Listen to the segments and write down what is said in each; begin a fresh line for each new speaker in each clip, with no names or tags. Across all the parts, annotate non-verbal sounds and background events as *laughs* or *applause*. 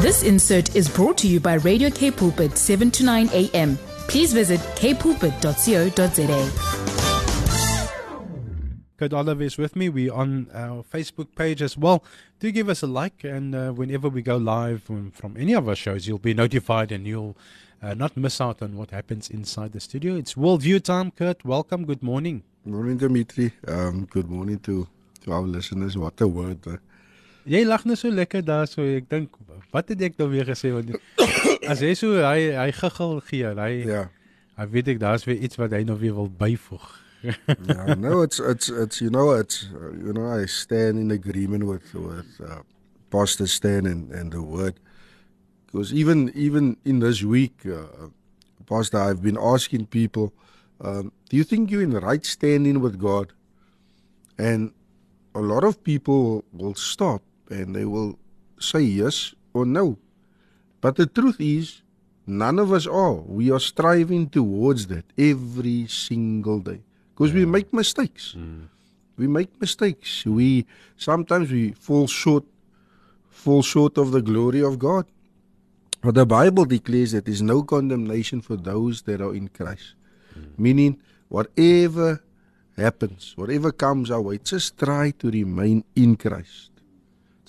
This insert is brought to you by Radio K Pulpit 7 to 9 a.m. Please visit kpulpit.co.za.
Kurt Oliver is with me. We're on our Facebook page as well. Do give us a like, and uh, whenever we go live from, from any of our shows, you'll be notified and you'll uh, not miss out on what happens inside the studio. It's Worldview time, Kurt. Welcome. Good morning.
Morning, Dimitri. Um, good morning to, to our listeners. What a word. Uh,
Jy lag net so lekker daar so ek dink wat het ek nou weer gesê want *coughs* as jy so hy hy giggel gee hy
yeah.
hy weet ek daar's weer iets wat hy nog weer wil byvoeg.
yeah. *laughs* No, it's it's it's you know it's you know I stand in agreement with with uh, Pastor Stan and and the word because even even in this week, uh, Pastor, I've been asking people, um, do you think you're in the right standing with God? And a lot of people will stop and they will say yes or no. But the truth is, none of us are. We are striving towards that every single day because we make mistakes. Mm. We make mistakes. We sometimes we fall short, fall short of the glory of God. But the Bible declares that there's no condemnation for those that are in Christ. Mm. Meaning, whatever happens, whatever comes our way, just try to remain in Christ.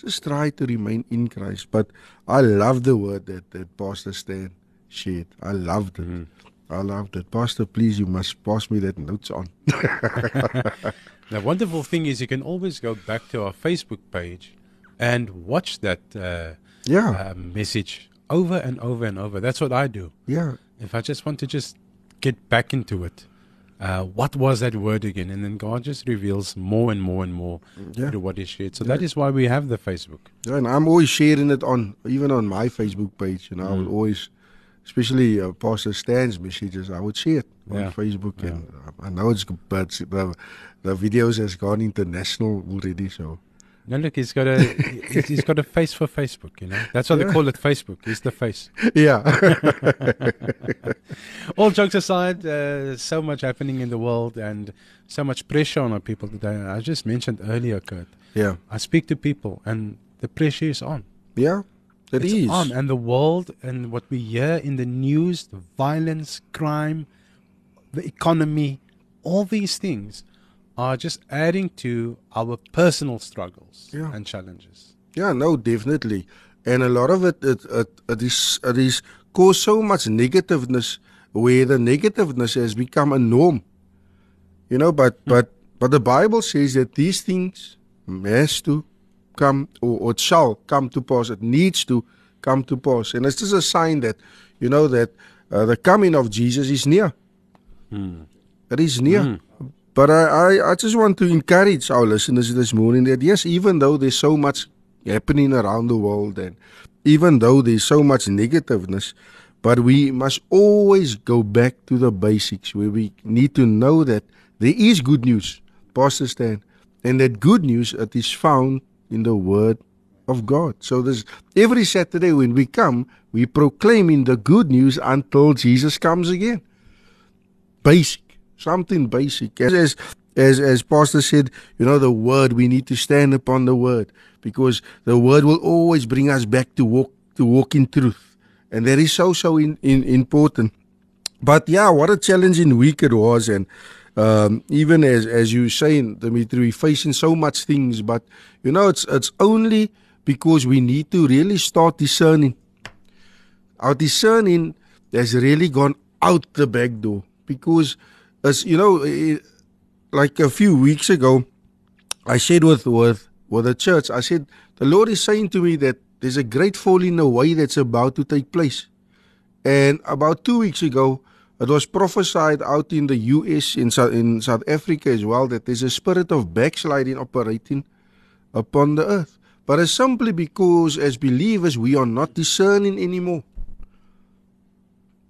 Just try to remain in Christ. But I love the word that, that Pastor Stan shared. I loved it. I loved it. Pastor, please, you must pass me that notes on. *laughs*
The wonderful thing is you can always go back to our Facebook page and watch that uh,
yeah,
uh, message over and over and over. That's what I do.
yeah,
If I just want to just get back into it, uh, what was that word again? And then God just reveals more and more and more
Yeah.
through what is shared. So that is why we have the Facebook.
Yeah, and I'm always sharing it on, even on my Facebook page. You know, I
Mm.
will always, especially uh, Pastor Stan's messages, I would share it on
Yeah.
Facebook. And I know it's good, but the, the videos has gone international already. So
Now look, he's got a he's- he's got a face for Facebook. You know, that's why they call it Facebook. He's the face. *laughs*
yeah, *laughs*
All jokes aside, uh, so much happening in the world and so much pressure on our people today. I just mentioned earlier, Kurt.
yeah,
I speak to people, and the pressure is on.
yeah. It
it's
is.
on, and the world and what we hear in the news, the violence, crime, the economy, all these things are just adding to our personal struggles
Yeah.
and challenges.
Yeah, no, definitely. And a lot of it, it, it, it is, it is caused so much negativeness where the negativeness has become a norm. You know, but hmm. but but the Bible says that these things has to come or, or it shall come to pass. It needs to come to pass, and it's just a sign that you know that uh, the coming of Jesus is near. Hmm. It is near. Hmm. But I, I, I just want to encourage our listeners this morning that yes, even though there's so much happening around the world and even though there's so much negativeness, but we must always go back to the basics where we need to know that there is good news, Pastor Stan, and that good news it is found in the Word of God. So this every Saturday when we come, we proclaiming the good news until Jesus comes again basic, something basic. As as as Pastor said, you know, the word we need to stand upon the word because the word will always bring us back to walk to walk in truth, and that is so so in, in, important. But yeah, what a challenging week it was, and um, even as as you saying, Dimitri, we facing so much things, but you know, it's it's only because we need to really start discerning our discerning has really gone out the back door because as you know like a few weeks ago i said with with with the church. I said the lord is saying to me that there's a great falling away that's about to take place. And about two weeks ago it was prophesied out in the us in south, in south africa as well that there's a spirit of backsliding operating upon the earth. But it's simply because as believers we are not discerning anymore.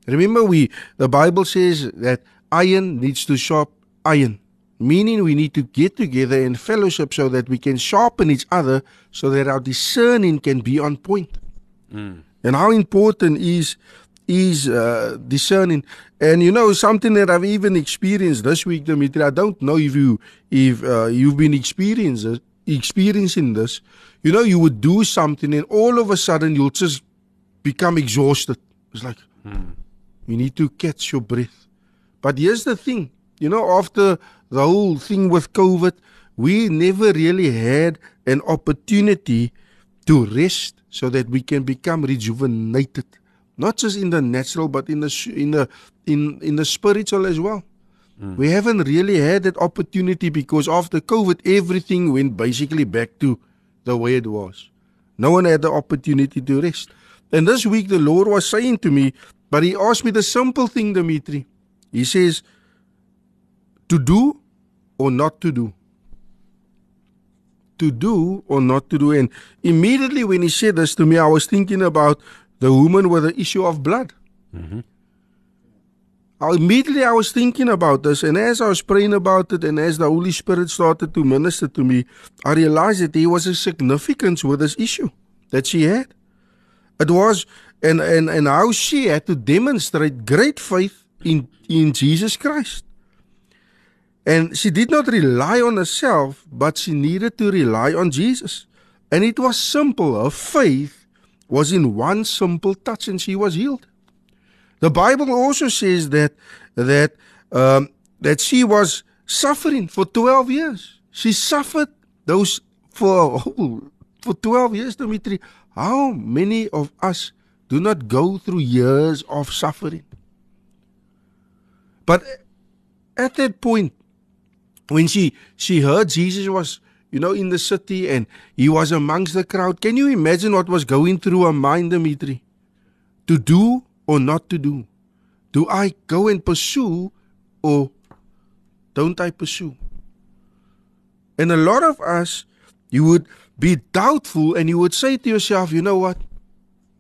Remember, we the Bible says that iron needs to sharp iron, meaning we need to get together in fellowship so that we can sharpen each other, so that our discerning can be on point. And how important is is uh, discerning? And you know something that I've even experienced this week, Dimitri. I don't know if you if uh, you've been experiencing experiencing this, you know, you would do something and all of a sudden you'll just become exhausted. It's like you need to catch your breath. But here's the thing, you know, after the whole thing with COVID, we never really had an opportunity to rest so that we can become rejuvenated, not just in the natural, but in the in the in in the spiritual as well. Hmm. We haven't really had that opportunity because after COVID, everything went basically back to the way it was. No one had the opportunity to rest. And this week, the Lord was saying to me, but He asked me the simple thing, Dimitri. He says, to do or not to do. To do or not to do. And immediately when He said this to me, I was thinking about the woman with the issue of blood. Mm-hmm. I- Immediately I was thinking about this, and as I was praying about it, and as the Holy Spirit started to minister to me, I realized that there was a significance with this issue that she had. It was, and, and, and how she had to demonstrate great faith in, in Jesus Christ. And she did not rely on herself, but she needed to rely on Jesus. And it was simple. Her faith was in one simple touch, and she was healed. The Bible also says that that um, that she was suffering for twelve years. She suffered those for oh, for twelve years, Dimitri. How many of us do not go through years of suffering? But at that point, when she she heard Jesus was you know in the city and he was amongst the crowd, can you imagine what was going through her mind, Dimitri? To do or not to do? Do I go and pursue or don't I pursue? And a lot of us, you would be doubtful and you would say to yourself, you know what?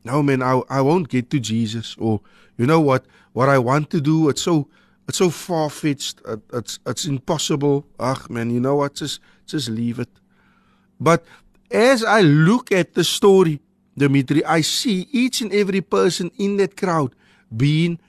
No, man, I, I won't get to Jesus. Or, you know what? What I want to do, it's so it's so far fetched. It, it's it's impossible. Ach, man, you know what? Just just leave it. But as I look at the story, Dimitri, I see each and every person in that crowd being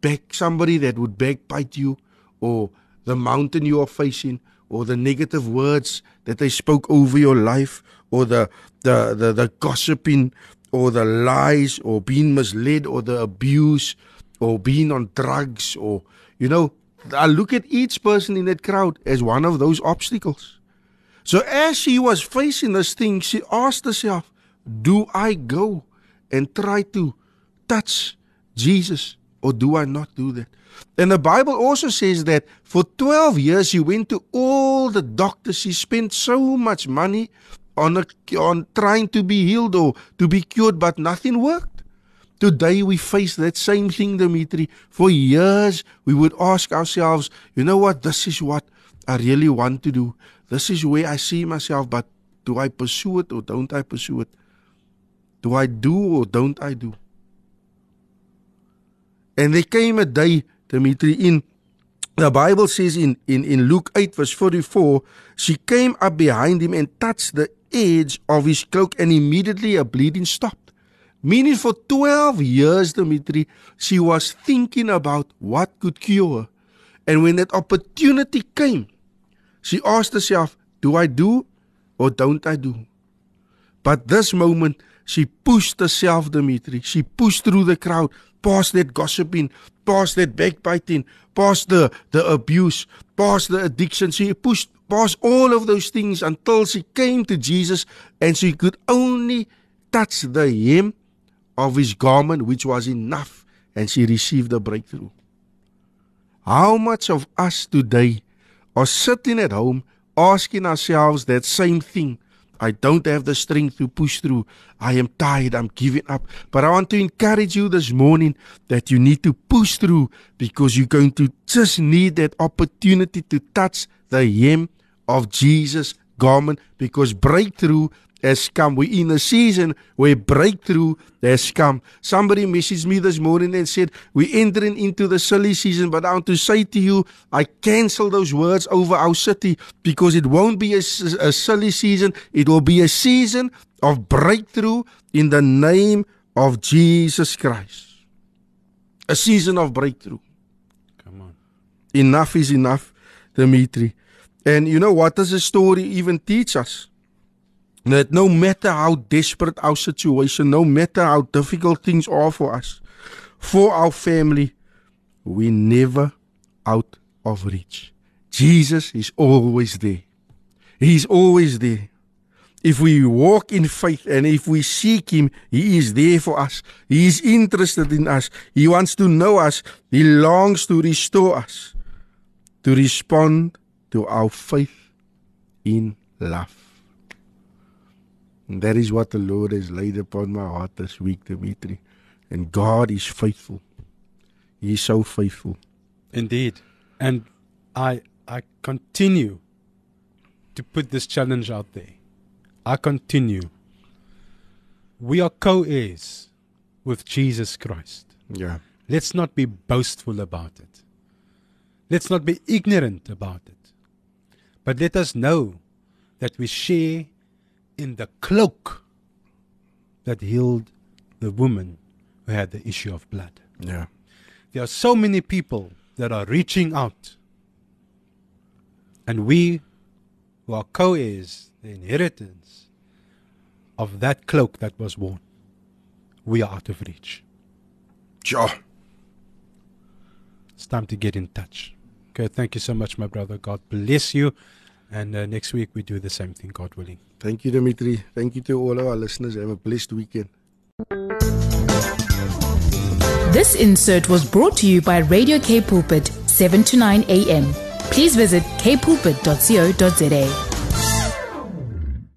back somebody that would backbite you, or the mountain you are facing, or the negative words that they spoke over your life, or the the the, the gossiping, or the lies, or being misled, or the abuse, or being on drugs, or you know, I look at each person in that crowd as one of those obstacles. So as she was facing this thing, she asked herself, Do I go and try to touch Jesus or do I not do that? And the Bible also says that for 12 years she went to all the doctors. She spent so much money on, a, on trying to be healed or to be cured, but nothing worked. Today we face that same thing, Dimitri. For years we would ask ourselves, you know what, this is what I really want to do. This is where I see myself, but do I pursue it or don't I pursue it? Do I do or don't I do? And there came a day, Dimitri, in the Bible says in, in, in Luke 8, verse 44, she came up behind him and touched the edge of his cloak, and immediately a bleeding stopped. Meaning, for 12 years, Dimitri, she was thinking about what could cure her. And when that opportunity came, she asked herself, Do I do or don't I do? But this moment, she pushed herself, Dimitri. She pushed through the crowd, past that gossiping, past that backbiting, past the, the abuse, past the addiction. She pushed past all of those things until she came to Jesus and she could only touch the hem of his garment, which was enough, and she received a breakthrough. How much of us today are sitting at home asking ourselves that same thing? I don't have the strength to push through. I am tired. I'm giving up. But I want to encourage you this morning that you need to push through because you're going to just need that opportunity to touch the hem of Jesus' garment because breakthrough has come. We're in a season where breakthrough has come. Somebody messaged me this morning and said, We're entering into the silly season, but I want to say to you, I cancel those words over our city because it won't be a, a silly season. It will be a season of breakthrough in the name of Jesus Christ. A season of breakthrough.
Come on.
Enough is enough, Dimitri. And you know what does the story even teach us? That no matter how desperate our situation, no matter how difficult things are for us, for our family, we never out of reach. Jesus is always there. He's always there. If we walk in faith and if we seek Him, He is there for us. He is interested in us. He wants to know us. He longs to restore us, to respond to our faith in love. And that is what the Lord has laid upon my heart this week, Dimitri. And God is faithful. He is so faithful.
Indeed. And I I continue to put this challenge out there. I continue. We are co-heirs with Jesus Christ.
Yeah.
Let's not be boastful about it. Let's not be ignorant about it. But let us know that we share in the cloak that healed the woman who had the issue of blood.
Yeah.
There are so many people that are reaching out. And we who are co heirs, the inheritance of that cloak that was worn, we are out of reach.
Sure.
It's time to get in touch. Okay, thank you so much, my brother. God bless you. And uh, next week we do the same thing, God willing.
Thank you, Dimitri. Thank you to all of our listeners. Have a blessed weekend.
This insert was brought to you by Radio K Pulpit, 7 to 9 a.m. Please visit kpulpit.co.za.